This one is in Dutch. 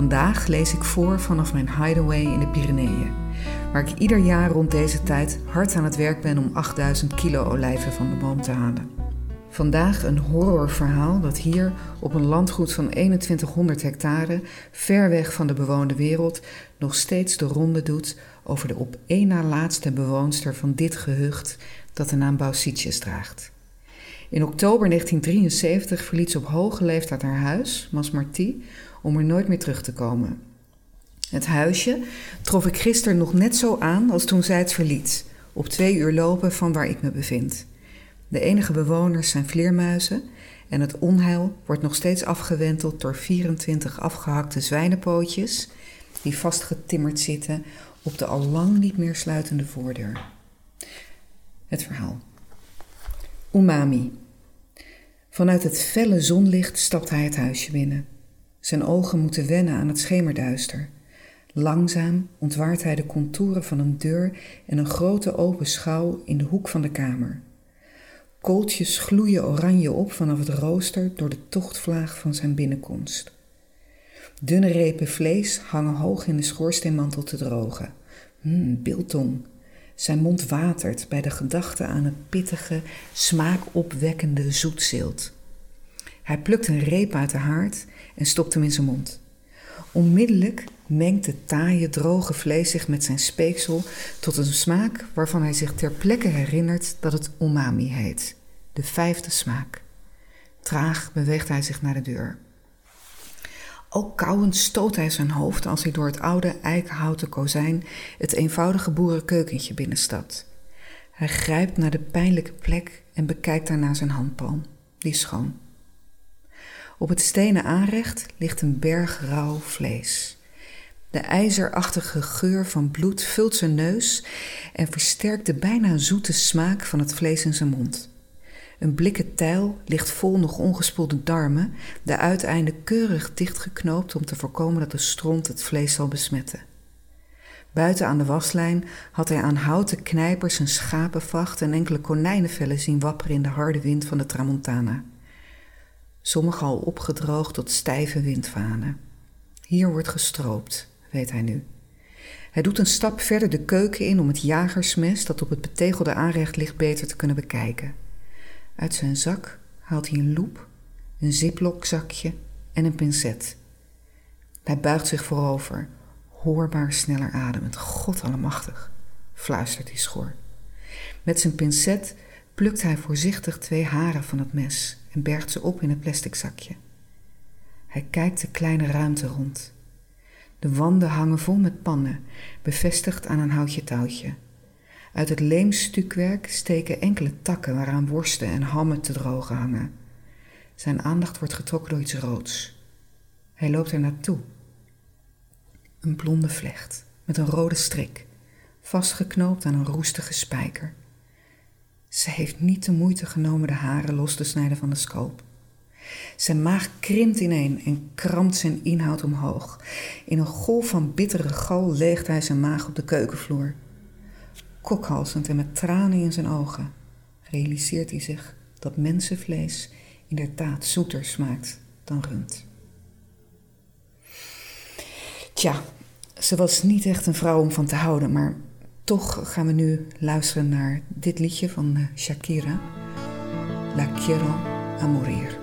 Vandaag lees ik voor vanaf mijn hideaway in de Pyreneeën, waar ik ieder jaar rond deze tijd hard aan het werk ben om 8000 kilo olijven van de boom te halen. Vandaag een horrorverhaal dat hier op een landgoed van 2100 hectare, ver weg van de bewoonde wereld, nog steeds de ronde doet over de op één na laatste bewoonster van dit gehucht dat de naam Bausietjes draagt. In oktober 1973 verliet ze op hoge leeftijd haar huis, Masmarti, om er nooit meer terug te komen. Het huisje trof ik gisteren nog net zo aan als toen zij het verliet, op twee uur lopen van waar ik me bevind. De enige bewoners zijn vleermuizen en het onheil wordt nog steeds afgewenteld door 24 afgehakte zwijnenpootjes die vastgetimmerd zitten op de al lang niet meer sluitende voordeur. Het verhaal. Umami. Vanuit het felle zonlicht stapt hij het huisje binnen. Zijn ogen moeten wennen aan het schemerduister. Langzaam ontwaart hij de contouren van een deur en een grote open schouw in de hoek van de kamer. Kooltjes gloeien oranje op vanaf het rooster door de tochtvlaag van zijn binnenkomst. Dunne repen vlees hangen hoog in de schoorsteenmantel te drogen. Mmm, biltong. Zijn mond watert bij de gedachte aan het pittige, smaakopwekkende zoetzilt. Hij plukt een reep uit de haard en stopt hem in zijn mond. Onmiddellijk mengt het taaie, droge vlees zich met zijn speeksel tot een smaak waarvan hij zich ter plekke herinnert dat het umami heet, de vijfde smaak. Traag beweegt hij zich naar de deur. Ook kauwend stoot hij zijn hoofd als hij door het oude eikenhouten kozijn het eenvoudige boerenkeukentje binnenstapt. Hij grijpt naar de pijnlijke plek en bekijkt daarna zijn handpalm. Die is schoon. Op het stenen aanrecht ligt een berg rauw vlees. De ijzerachtige geur van bloed vult zijn neus en versterkt de bijna zoete smaak van het vlees in zijn mond. Een blikken tijl ligt vol nog ongespoelde darmen, de uiteinden keurig dichtgeknoopt om te voorkomen dat de stront het vlees zal besmetten. Buiten aan de waslijn had hij aan houten knijpers een schapenvacht en enkele konijnenvellen zien wapperen in de harde wind van de tramontana. Sommige al opgedroogd tot stijve windvanen. Hier wordt gestroopt, weet hij nu. Hij doet een stap verder de keuken in om het jagersmes dat op het betegelde aanrecht ligt beter te kunnen bekijken. Uit zijn zak haalt hij een loep, een ziplokzakje en een pincet. Hij buigt zich voorover, hoorbaar sneller ademend. God allemachtig, fluistert hij schor. Met zijn pincet plukt hij voorzichtig twee haren van het mes en bergt ze op in het plastic zakje. Hij kijkt de kleine ruimte rond. De wanden hangen vol met pannen, bevestigd aan een houtje touwtje. Uit het leemstukwerk steken enkele takken waaraan worsten en hammen te drogen hangen. Zijn aandacht wordt getrokken door iets roods. Hij loopt er naartoe. Een blonde vlecht met een rode strik, vastgeknoopt aan een roestige spijker. Ze heeft niet de moeite genomen de haren los te snijden van de skoop. Zijn maag krimpt ineen en krampt zijn inhoud omhoog. In een golf van bittere gal leegt hij zijn maag op de keukenvloer. Kokhalzend en met tranen in zijn ogen realiseert hij zich dat mensenvlees inderdaad zoeter smaakt dan rund. Tja, ze was niet echt een vrouw om van te houden, maar toch gaan we nu luisteren naar dit liedje van Shakira, La Quiero a Morir.